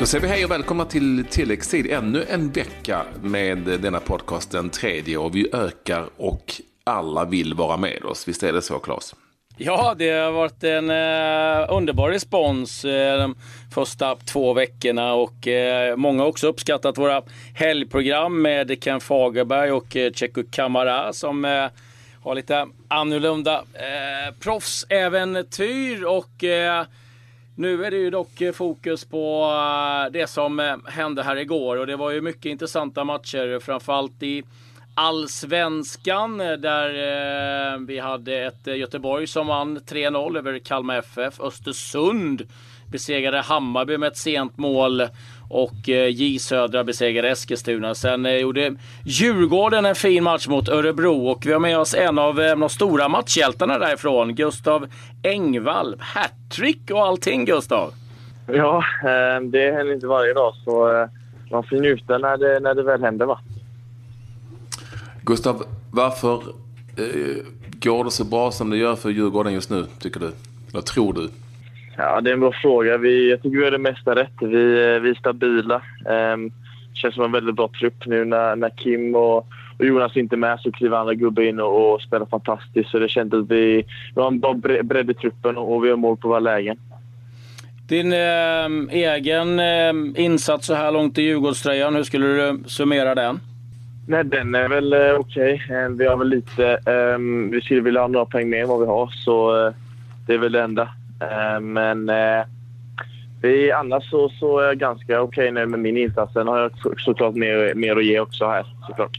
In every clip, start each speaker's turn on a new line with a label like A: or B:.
A: Då säger vi hej och välkomna till tilläggstid. Ännu en vecka med denna podcast, den tredje. Och vi ökar och alla vill vara med oss. Visst är det så, Claes?
B: Ja, det har varit en eh, underbar respons eh, de första två veckorna och eh, många har också uppskattat våra helgprogram med Ken Fagerberg och eh, Checo Kamara som eh, har lite annorlunda eh, proffsäventyr och eh, nu är det ju dock eh, fokus på eh, det som eh, hände här igår och det var ju mycket intressanta matcher framförallt i Allsvenskan där vi hade ett Göteborg som vann 3-0 över Kalmar FF. Östersund besegrade Hammarby med ett sent mål och J Södra besegrade Eskilstuna. Sen gjorde Djurgården en fin match mot Örebro och vi har med oss en av de stora matchhjältarna därifrån, Gustav Engvall. Hattrick och allting Gustav!
C: Ja, det händer inte varje dag så man får njuta när det, när det väl händer va.
A: Gustav, varför eh, går det så bra som det gör för Djurgården just nu, tycker du? Vad tror du?
C: Ja, det är en bra fråga. Vi, jag tycker vi gör det mesta rätt. Vi, vi är stabila. Um, känns som en väldigt bra trupp nu när, när Kim och, och Jonas inte är med så kliver andra gubbar in och, och spelar fantastiskt. Så det känns att vi, vi har en bra bredd i truppen och vi har mål på våra lägen.
B: Din eh, egen eh, insats så här långt i Djurgårdströjan, hur skulle du summera den?
C: Nej, den är väl eh, okej. Okay. Vi har väl lite... Um, vi skulle vilja ha några poäng mer än vad vi har, så uh, det är väl det enda. Eh, men eh, vi, annars så, så är jag ganska okej okay nu med min insats. Sen har jag såklart mer, mer att ge också här, såklart.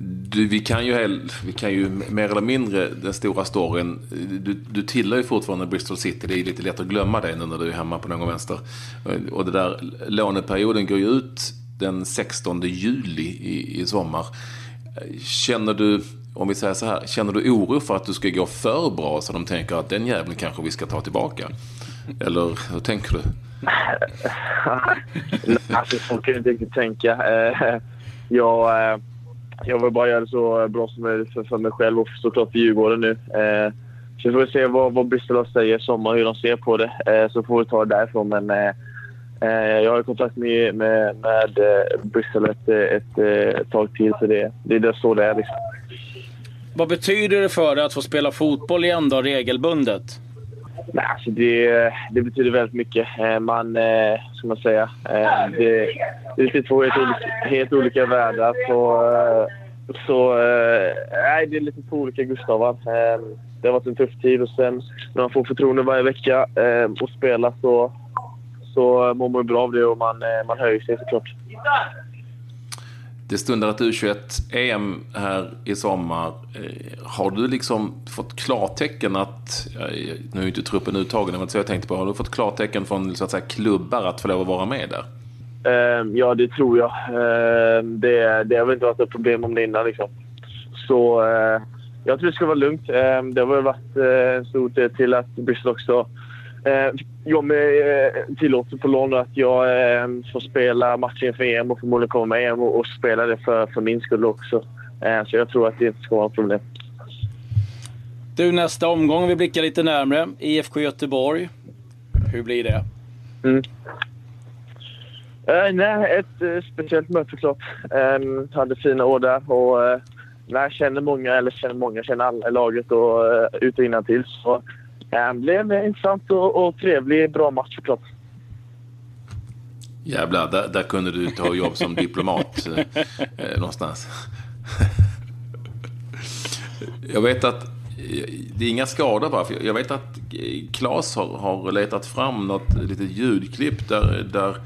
A: Du, vi, kan ju, vi kan ju mer eller mindre den stora storyn. Du, du tillhör ju fortfarande Bristol City. Det är lite lätt att glömma dig nu när du är hemma på någon vänster. Eh, och det där låneperioden går ju ut den 16 juli i, i sommar. Känner du, om vi säger så här, känner du oro för att du ska gå för bra så de tänker att den jäveln kanske vi ska ta tillbaka? Eller hur tänker du?
C: alltså, så kan jag inte riktigt tänka. Eh, jag, eh, jag vill bara göra det så bra som möjligt för, för mig själv och såklart för Djurgården nu. Eh, så får vi se vad, vad Bristol säger i sommar, hur de ser på det. Så får vi ta det därifrån. Men jag har kontakt med, med, med eh, Bryssel ett, ett, ett, tag till, så det, det är så det är. Liksom.
B: Vad betyder det för dig att få spela fotboll igen då, regelbundet?
C: Nej, alltså det, det betyder väldigt mycket. Eh, man, ska man säga, det, det är två helt olika, helt olika världar. Så, så nej, det är lite två olika Gustavar. Det har varit en tuff tid och sen när man får förtroende varje vecka och spela så så mår man bra av det och man, eh, man höjer sig såklart.
A: Det stundar ett U21-EM här i sommar. Eh, har du liksom fått klartecken att, nu är inte truppen uttagen, det var inte så jag tänkte på, har du fått klartecken från så att säga, klubbar att få lov att vara med där?
C: Ehm, ja, det tror jag. Det, det har väl inte varit ett problem om det innan. Liksom. Så eh, jag tror det ska vara lugnt. Det har väl varit en stor del till att Bristol också Eh, jag med eh, tillåter på lån att jag eh, får spela matchen för EM och förmodligen komma med EM och, och spela det för, för min skull också. så jag tror att det inte ska vara ett problem.
B: Du, nästa omgång, vi blickar lite närmre. IFK Göteborg. Hur blir det? Mm.
C: Uh, nej, ett uh, speciellt möte såklart. Um, hade fina år där och uh, nej, känner många, eller känner många, känner alla i laget och uh, ut och till. Så det blev en intressant och, och trevlig, bra match såklart.
A: Jävlar, där, där kunde du ta jobb som diplomat eh, eh, någonstans. jag vet att eh, det är inga skador bara, för Jag vet att Claes har, har letat fram något litet ljudklipp där, där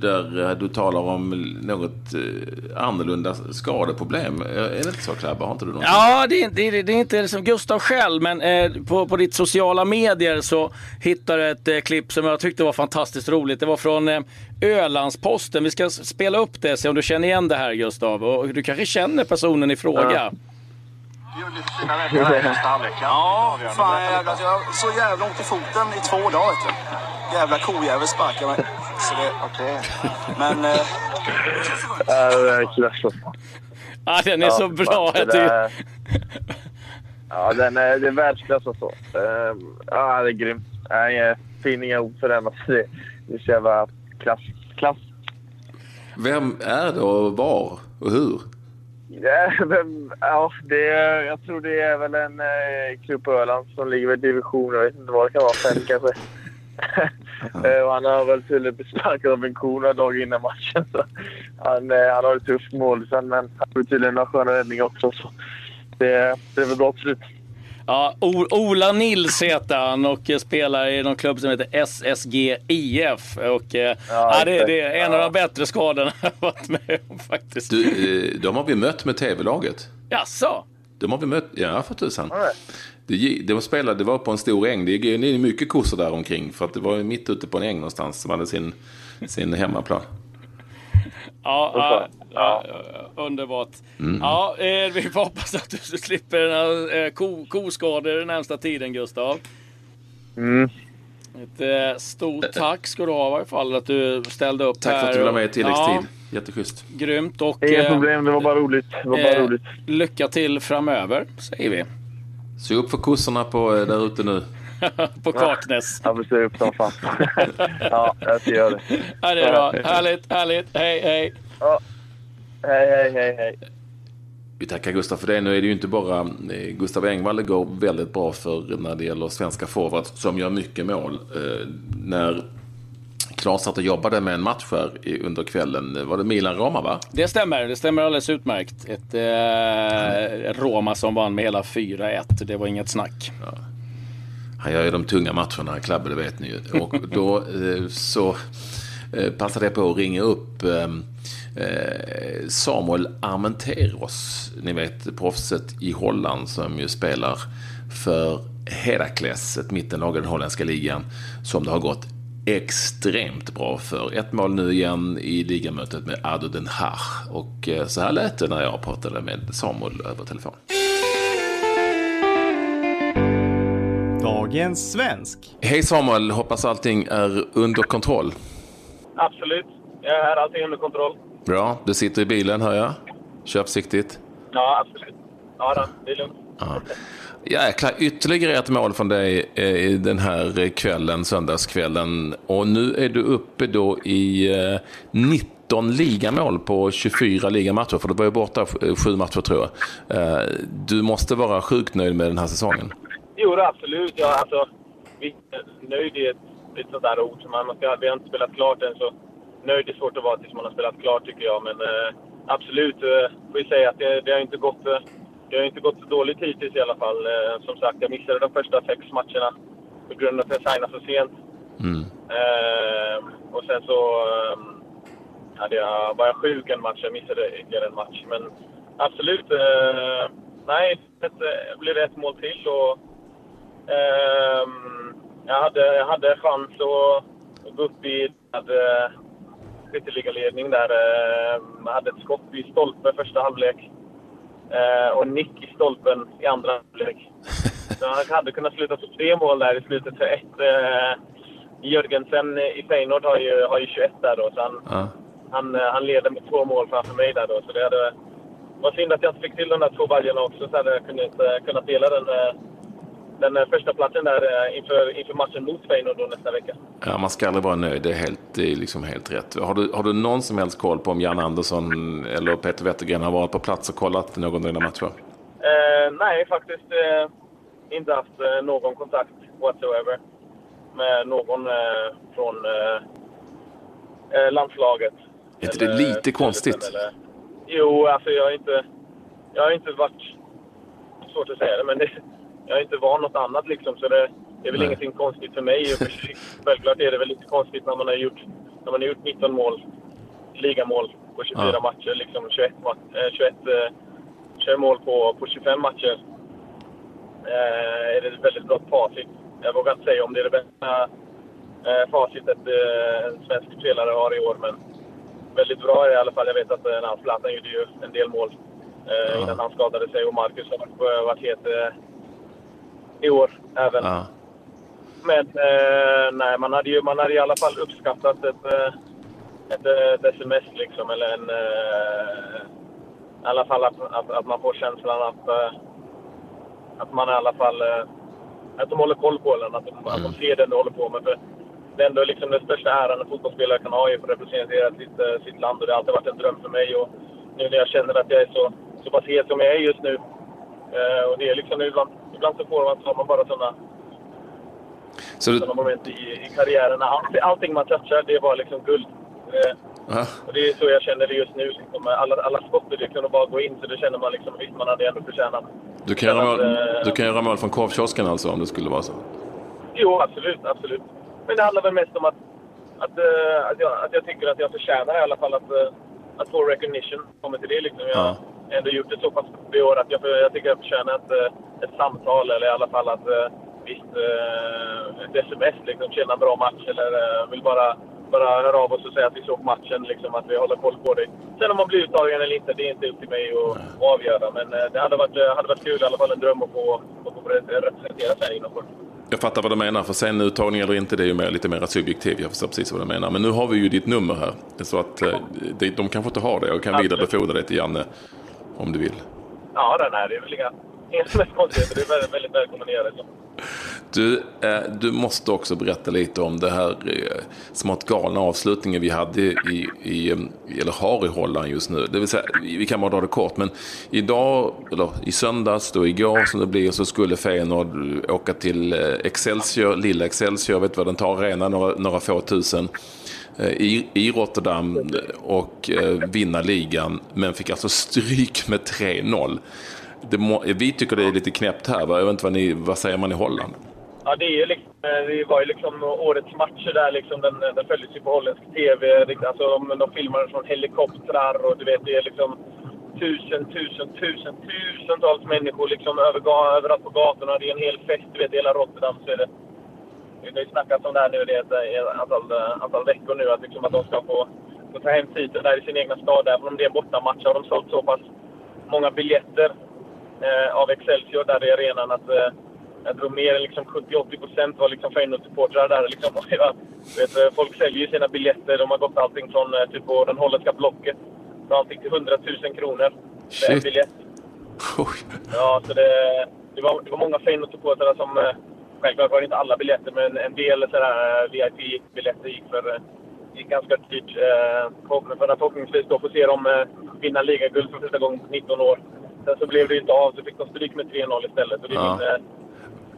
A: där eh, du talar om något eh, annorlunda skadeproblem. Är det inte så Clabbe? Har inte du något?
B: Ja, det är, det, det är inte som Gustav själv, men eh, på, på ditt sociala medier så hittade jag ett eh, klipp som jag tyckte var fantastiskt roligt. Det var från eh, Ölandsposten. Vi ska spela upp det, se om du känner igen det här Gustav. Och du kanske känner personen i fråga. Ja.
D: Vi gjorde lite fina räddningar i första halvlek. Ja, fan jävlar. Jag har så jävla ont i foten i två dagar. Du. Jävla kojävel sparkar mig. Så det, okay. Men... Eh,
C: det är klass
B: Ja, den är ja, så bra.
C: Det där, Ja, den är, det är världsklass och så. Uh, ja, det är grymt. Jag finner inga ord för den. Alltså, det, det är så jävla klass. klass.
A: Vem är det och var och hur?
C: Ja, det, jag tror det är väl en eh, klubb på Öland som ligger i division. Jag vet inte vad det kan vara. Fem kanske. Eh, och han har väl tydligen blivit sparkad av en ko några dagar innan matchen. Så han, eh, han har ett tufft mål sen, men han har tydligen några sköna räddningar också. Så det, det är väl bra till slut.
B: Ja, Ola Nils heter han och spelar i någon klubb som heter SSG IF. Och, ja, ja, det, det, är en av de bättre skadorna jag varit med om faktiskt.
A: Du, de har vi mött med tv-laget.
B: Jaså?
A: De har vi mött, ja för tusan. Det, de spelade, det var på en stor äng. Det är mycket kossor där omkring. För att det var mitt ute på en äng någonstans som hade sin, sin hemmaplan.
B: Ja, ja, ja, underbart. Mm. Ja, eh, vi får hoppas att du slipper några ko, koskador den närmsta tiden, Gustav.
C: Mm.
B: Ett eh, stort tack ska du ha i varje fall att du ställde upp
A: Tack
B: här.
A: för att du ville med i tilläggstid. Ja, Jätteschysst.
B: Grymt. Och,
C: Inga problem, det var bara roligt. Det var bara eh, roligt.
B: Lycka till framöver, säger vi.
A: Se upp för kossorna på, eh, där ute nu.
B: på Kaknäs.
C: Ja, vi ser upp som fan. ja, jag ska göra det.
B: Ja, det är bra. Härligt, härligt. Hej, hej.
C: Ja. Hej, hej, hej, hej.
A: Vi tackar Gustav för det. Nu är det ju inte bara eh, Gustav Engvall det går väldigt bra för när det gäller svenska forwards som gör mycket mål. Eh, när Klas satt och jobbade med en match här under kvällen. Var det Milan Roma va?
B: Det stämmer, det stämmer alldeles utmärkt. Ett eh, Roma som vann med hela 4-1. Det var inget snack. Ja.
A: Han gör ju de tunga matcherna, Klabbe, det vet ni ju. Och då eh, så eh, passade jag på att ringa upp eh, eh, Samuel Armenteros. Ni vet proffset i Holland som ju spelar för Herakles, ett mittenlag i den holländska ligan. Som det har gått extremt bra för. Ett mål nu igen i ligamötet med Ado Den Haag. Och eh, så här lät det när jag pratade med Samuel över telefon.
E: Dagens svensk.
A: Hej Samuel, hoppas allting är under kontroll.
F: Absolut, jag är här, allting är under kontroll.
A: Bra, du sitter i bilen hör jag. Kör försiktigt.
F: Ja, absolut. Ja, då, det är lugnt.
A: Ja. Jäklar, ytterligare ett mål från dig i den här kvällen, söndagskvällen. Och nu är du uppe då i 19 eh, ligamål på 24 ligamatcher, för du var ju borta sju matcher tror jag. Eh, du måste vara sjukt nöjd med den här säsongen.
F: Jo, absolut. Ja, alltså, nöjd är ett, ett sånt där ord. Man ska, vi har inte spelat klart än, så nöjd är svårt att vara tills man har spelat klart tycker jag. Men eh, absolut, eh, får vi säga att det, det har inte gått eh, det har inte gått så dåligt hittills i alla fall. Eh, som sagt, jag missade de första sex matcherna på grund av att jag signade så sent.
A: Mm.
F: Eh, och sen så eh, hade jag, var jag sjuk en match. Jag missade ytterligare en match. Men absolut, nej, det blir ett mål till. Och, jag, hade, jag hade chans att gå upp i eh, skytteligaledning där. Jag hade ett skott i stolpe första halvlek eh, och nick i stolpen i andra halvlek. Så han hade kunnat sluta på tre mål där i slutet för ett. Eh, Jörgensen i Feyenoord har ju, har ju 21 där då, så han, ja. han, eh, han leder med två mål framför mig där då. Så det hade, var synd att jag inte fick till de där två baljorna också, så hade jag kunnat, eh, kunnat dela den eh, den eh, första platsen där eh, inför, inför matchen mot Feyenoord nästa vecka.
A: Ja, man ska aldrig vara nöjd. Det är, helt, det är liksom helt rätt. Har du, har du någon som helst koll på om Jan Andersson eller Peter Wettergren har varit på plats och kollat någon av dina matcher?
F: Eh, nej, faktiskt eh, inte haft eh, någon kontakt whatsoever med någon eh, från landslaget.
A: Är inte det lite konstigt? Eller,
F: jo, alltså jag har inte, jag har inte varit... Svårt att säga det, men det, jag är inte van något annat liksom, så det, det är väl Nej. ingenting konstigt för mig. Självklart är det väl lite konstigt när man har gjort, när man har gjort 19 mål, ligamål på 24 ja. matcher. Liksom 21, eh, 21, eh, 21 mål på, på 25 matcher. Eh, är det ett väldigt bra facit. Jag vågar inte säga om det är det bästa eh, facitet eh, en svensk spelare har i år, men väldigt bra i alla fall. Jag vet att eh, Zlatan gjorde ju en del mål eh, ja. innan han skadade sig och Marcus har varit, varit het i år även. Ja. Men eh, nej, man hade ju man hade i alla fall uppskattat ett, eh, ett, ett sms liksom, eller en... Eh, I alla fall att, att, att, man får känslan att, eh, att man i alla fall eh, att de håller koll på den, att de, att de ser det du håller på med. För det är ändå liksom den största äran en fotbollsspelare kan ha är att representera sitt, eh, sitt land och det har alltid varit en dröm för mig. Och nu när jag känner att jag är så, så pass het som jag är just nu eh, och det är liksom ibland, ibland så får man, så har man bara sådana
A: Så du,
F: sådana moment i, i karriären. All, allting man touchar, det är bara liksom guld. Eh, och det är så jag känner det just nu. Liksom. Alla, alla skott det kunde bara gå in, så det känner man liksom, visst man hade ändå förtjänat.
A: du, kan göra mål,
F: Eh,
A: du kan göra mål från korvkiosken alltså om det skulle vara så?
F: Jo, absolut, absolut. Men det handlar väl mest om att, att, eh, att, jag, att jag tycker att jag förtjänar i alla fall att, eh, att få recognition. Kommer till det liksom. Jag
A: Ja.
F: Ändå gjort det så pass i år att jag, jag tycker jag förtjänar ett, eh, ett samtal eller i alla fall att eh, visst, eh, ett sms liksom. Tjena, bra match eller vill bara bara höra av oss och säga att vi såg matchen, liksom, att vi håller koll på det. Sen om man blir uttagen eller inte, det är inte upp till mig att, att avgöra. Men det hade varit, hade varit kul, i alla fall en dröm att få, att få representera Sverige inom kort.
A: Jag fattar vad du menar, för sen uttagning eller inte, det är ju mer, lite mer subjektivt. Jag förstår precis vad du menar. Men nu har vi ju ditt nummer här, så att de, de kanske inte har det och kan vidarebefordra det till Janne om du vill.
F: Ja, den här, det är väl inga, konstigheter. Det är väldigt, väldigt välkommen att göra det.
A: Du, eh, du måste också berätta lite om det här eh, smått galna avslutningen vi hade i, i, eh, eller har i Holland just nu. Det vill säga, vi kan bara dra det kort, men idag, eller i söndags, då igår som det blir, så skulle Feyenoord åka till eh, Excelsior, lilla Excelsior, jag vet vad den tar, arena, några, några få tusen. Eh, I, i Rotterdam och eh, vinna ligan, men fick alltså stryk med 3-0. Det må, eh, vi tycker det är lite knäppt här, va? jag vet inte vad, ni, vad säger man i Holland?
F: Ja, det, är ju liksom, det var ju liksom årets matcher där. Liksom, den, den följdes ju på holländsk TV. Alltså, de, de filmade från helikoptrar och du vet, det är liksom tusen, tusen, tusen, tusentals människor liksom över, överallt på gatorna. Det är en hel fest, du vet, i hela Rotterdam. Så är det, det har ju snackats om det här nu det är ett, antal, antal veckor nu, att, liksom, att de ska få, få ta hem titeln där i sin egna stad. Även om det är en bortamatch har de sålt så pass många biljetter eh, av Excelsior där i arenan att eh, jag tror mer än liksom 70-80 procent var liksom Feyenoord-supportrar där. Liksom. Vet, eh, folk säljer ju sina biljetter. De har gått allting från eh, typ på den holländska blocket. Så allting till 100 000 kronor för en biljett. Ja, så det, det, var, det var många Feyenoord-supportrar som... eh, Självklart var det inte alla biljetter, men en del sådär, VIP-biljetter gick för gick ganska dyrt. Eh, för att förhoppningsvis då få se dem eh, vinna ligaguld för första gången på 19 år. Sen så blev det inte av, så fick de stryk med 3-0 istället. Och det är
A: Ja.
F: min, eh,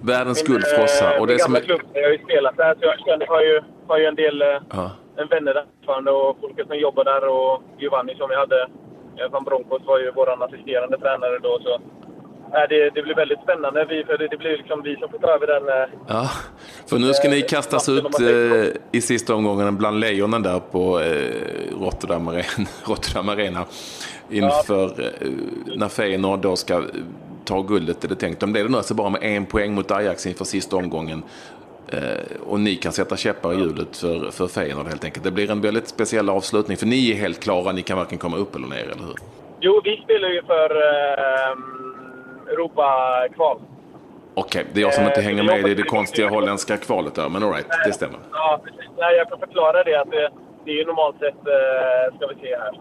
A: Världens guldfrossa.
F: eh,
A: Och det som är...
F: klubb. Jag har ju spelat där, så jag känner, har, ju, har ju en del eh,
A: Ja.
F: en vänner där fortfarande och folket som jobbar där. Och Giovanni som vi hade eh, från Broncos var ju vår assisterande tränare då. Så, det, det blir väldigt spännande. Vi, för det, det blir liksom vi som får ta över den. Eh,
A: Ja, för nu ska ni
F: Eh,
A: kastas ut eh, i sista omgången bland lejonen där på eh, Rotterdam, Arena, Rotterdam Arena inför eh, när Feyenoord då ska eh, ta guldet är det tänkt. De leder nu alltså bara med en poäng mot Ajax inför sista omgången. Och ni kan sätta käppar i hjulet för, för Feyenoord helt enkelt. Det blir en väldigt speciell avslutning för ni är helt klara, ni kan varken komma upp eller ner, eller hur?
F: jo, vi spelar ju för Europa-kval.
A: Okej, det är jag som inte
F: Eh,
A: hänger med i
F: hoppas-
A: det konstiga holländska kvalet där, men alright, det stämmer.
F: Ja, precis. Nej, jag kan förklara det. Att det, det är ju normalt sett, eh, ska vi se här.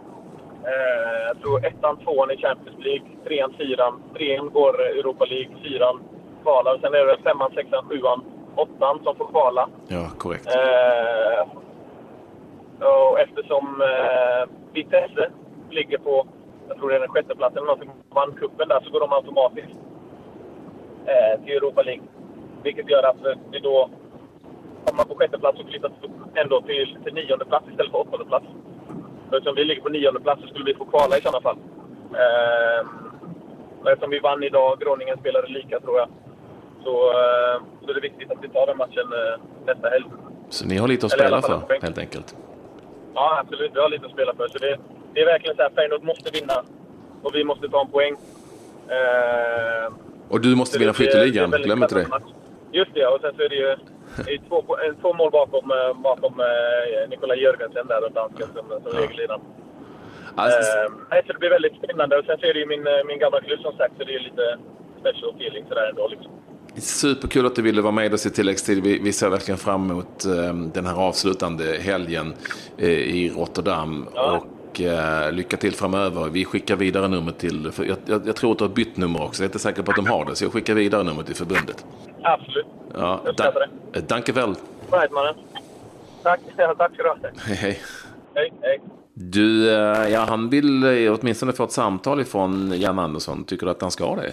F: Eh, jag tror ettan, tvåan i Champions League, trean, fyran. Trean går Europa League, fyran kvalar. Sen är det femman, sexan, sjuan, åttan som får kvala.
A: Ja, korrekt.
F: Eh, och eftersom eh, Vitesse ligger på, jag tror det är den sjätte platsen eller någonting, vann cupen där, så går de automatiskt eh, till Europa League. Vilket gör att eh, det då, om man på sjätte plats så flyttas upp ändå till, till nionde plats istället för åttonde plats. Så eftersom vi ligger på nionde plats så skulle vi få kvala i sådana fall. Eh, och eftersom vi vann idag, Groningen spelade lika tror jag, så, eh, så är det viktigt att vi tar den matchen eh, nästa helg.
A: Så ni har lite att spela för,
F: en
A: helt enkelt.
F: Ja, absolut. Vi har lite att spela för. Så det, det är verkligen så här, Feyenoord måste vinna. Och vi måste ta en poäng. Eh,
A: Och du måste vinna skytteligan, glöm inte det.
F: Just det, och sen så är det ju det är två, två mål bakom, eh, bakom eh, Nikola Jörgensen där, och dansken som, som regelledaren.
A: Alltså,
F: Eh, så det blir väldigt spännande. Och sen så är det ju min, eh, min gamla klubb som sagt, så det är lite special feeling sådär ändå. Liksom.
A: Superkul att du ville vara med oss i tilläggstid. Vi, vi ser verkligen fram emot eh, den här avslutande helgen eh, i Rotterdam.
F: Ja.
A: och eh, lycka till framöver. Vi skickar vidare numret till, för jag, jag, jag tror att du har bytt nummer också, jag är inte säker på att de har det, så jag skickar vidare numret till förbundet.
F: Absolut.
A: Ja,
F: Jag uppskattar
A: da, danke väl.
F: Right, mannen. Tack. Ja, tack ska du ha.
A: Hej, hej.
F: Hej, hej.
A: Du, eh, ja, han vill eh, åtminstone få ett samtal ifrån Jan Andersson. Tycker du att han ska det?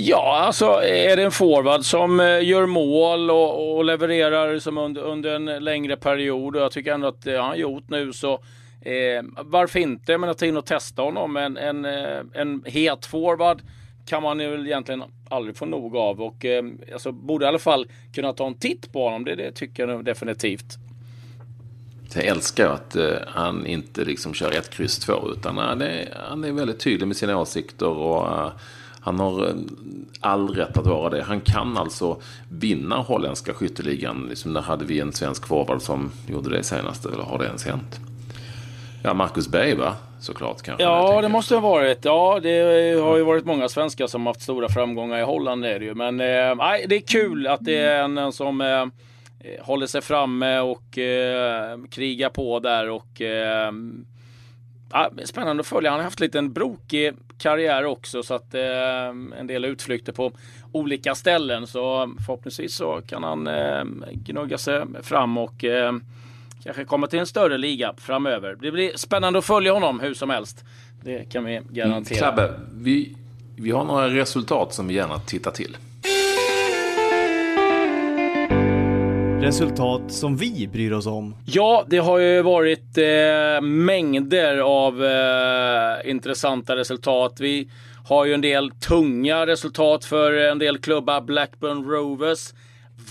B: Ja, alltså är det en forward som eh, gör mål och, och levererar som under, under en längre period och jag tycker ändå att det har han gjort nu så eh, varför inte? Jag menar, ta in och testa honom. En, en, eh, en het forward kan man ju väl egentligen aldrig få nog av och eh, alltså, borde i alla fall kunna ta en titt på honom. Det, det tycker jag definitivt.
A: Jag älskar att eh, han inte liksom kör ett kryss två utan eh, han är, han är väldigt tydlig med sina åsikter och Uh, han har all rätt att vara det. Han kan alltså vinna holländska skytteligan. Liksom där hade vi en svensk forward som gjorde det senast? Eller har det ens hänt? Ja, Marcus Berg va? Såklart kanske.
B: Ja, det måste ha varit. Ja, det har ju varit många svenskar som haft stora framgångar i Holland. Är det ju. Men eh, det är kul att det är en som eh, håller sig framme och eh, krigar på där. Och, eh, ja, spännande att följa. Han har haft lite en brokig karriär också. Så att eh, en del utflykter på olika ställen. Så förhoppningsvis så kan han eh, gnugga sig fram och eh, kanske komma till en större liga framöver. Det blir spännande att följa honom hur som helst. Det kan vi garantera.
A: Klabbe, vi, vi har några resultat som vi gärna tittar till.
E: Resultat som vi bryr oss om.
B: Ja, det har ju varit eh, mängder av eh, intressanta resultat. Vi har ju en del tunga resultat för en del klubbar. Blackburn Rovers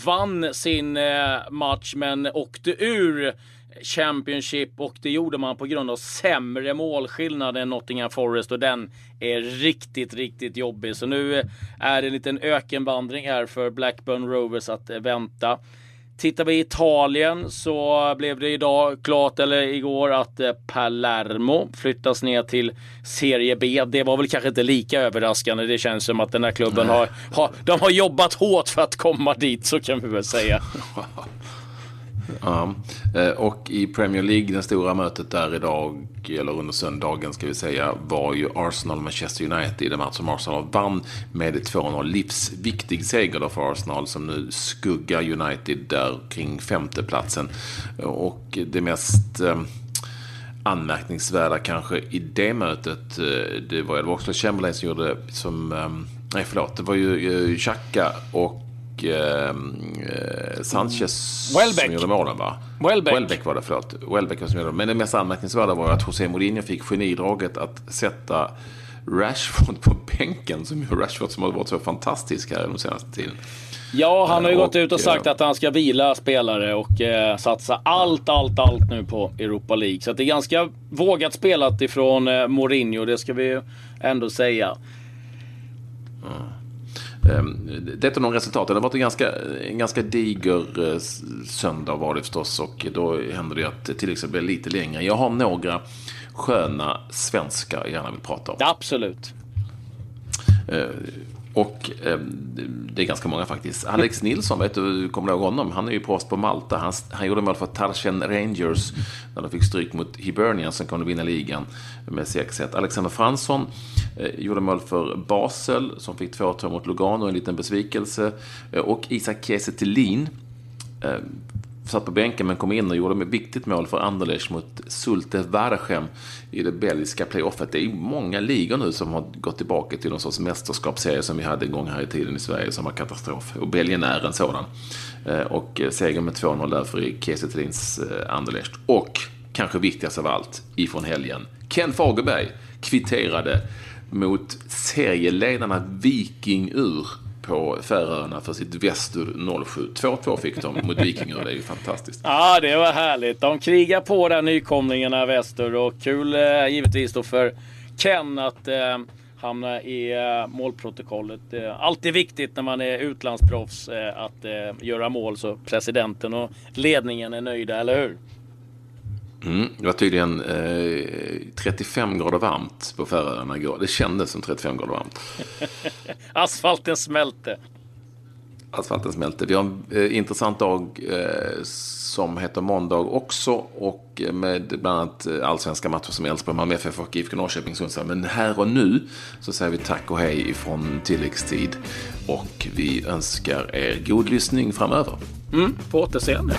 B: vann sin eh, match men åkte ur Championship och det gjorde man på grund av sämre målskillnad än Nottingham Forest och den är riktigt, riktigt jobbig. Så nu eh, är det en liten ökenvandring här för Blackburn Rovers att eh, vänta. Tittar vi i Italien så blev det idag klart, eller igår, att eh, Palermo flyttas ner till Serie B. Det var väl kanske inte lika överraskande. Det känns som att den här klubben har, har, de har jobbat hårt för att komma dit, så kan vi väl säga.
A: Ja. Eh, och i Premier League, det stora mötet där idag, eller under söndagen ska vi säga, var ju Arsenal-Manchester United. En match som Arsenal vann med 2-0. Livsviktig seger då för Arsenal som nu skuggar United där kring femteplatsen. Och det mest eh, anmärkningsvärda kanske i det mötet, eh, det var, ju Oxlade-Chembalay Chamberlain som gjorde som, nej förlåt, det var ju Xhaka och eh, eh, Sanchez
B: Welbeck.
A: som gjorde målen va?
B: Welbeck.
A: Welbeck var det, förlåt. Welbeck var som gjorde. Men det mest anmärkningsvärda var att José Mourinho fick genidraget att sätta Rashford på bänken. Som ju Rashford som har varit så fantastisk här den senaste tiden.
B: Ja, han har ju
A: Och,
B: gått ut och sagt
A: eh,
B: att han ska vila spelare och eh, satsa allt, allt, allt nu på Europa League. Så det är ganska vågat spelat ifrån eh, Mourinho, det ska vi ju ändå säga.
A: Ehm, Detta är några resultat. Det har varit en ganska, en ganska diger eh, söndag var det förstås. Och då händer det att till exempel blir lite längre. Jag har några sköna svenskar jag gärna vill prata om.
B: Absolut.
A: Och eh, det är ganska många faktiskt. Alex Nilsson, vet du, du kommer ihåg honom? Han är ju proffs på Malta. Han, han gjorde mål för Tarshen Rangers när de fick stryk mot Hibernian som kunde vinna ligan med 6-1. Alexander Fransson eh, gjorde mål för Basel som fick 2-2 mot Lugano, en liten besvikelse. Eh, och Isak Kiese Thelin eh, satt på bänken men kom in och gjorde ett viktigt mål för Anderlecht mot Sulte Waregem i det belgiska playoffet. Det är många ligor nu som har gått tillbaka till någon sorts mästerskapsserie som vi hade en gång här i tiden i Sverige som var katastrof. Och Belgien är en sådan. Eh, och eh, seger med 2-0 därför i Kiese Thelins eh, Anderlecht. Och kanske viktigast av allt ifrån helgen. Ken Fagerberg kvitterade mot serieledarna Viking Ur på Färöarna för sitt Västur 07. 2-2 fick de mot Vikingur, det är ju fantastiskt.
B: Ja, det var härligt. De krigar på där nykomlingarna väster och kul eh, givetvis då för Ken att eh, hamna i eh, målprotokollet. Eh, alltid viktigt när man är utlandsproffs eh, att eh, göra mål så presidenten och ledningen är nöjda, eller hur?
A: Mm, det var tydligen eh, 35 grader varmt på Färöarna igår. Det kändes som 35 grader varmt.
B: Asfalten smälte.
A: asfalten smälter. Vi har en eh, intressant dag eh, som heter måndag också. Och med bland annat eh, allsvenska matcher som Elfsborg, Malmö FF och IFK Norrköping, Sundsvall. Men här och nu så säger vi tack och hej ifrån tilläggstid. Och vi önskar er god lyssning framöver.
B: Mm, på återseende.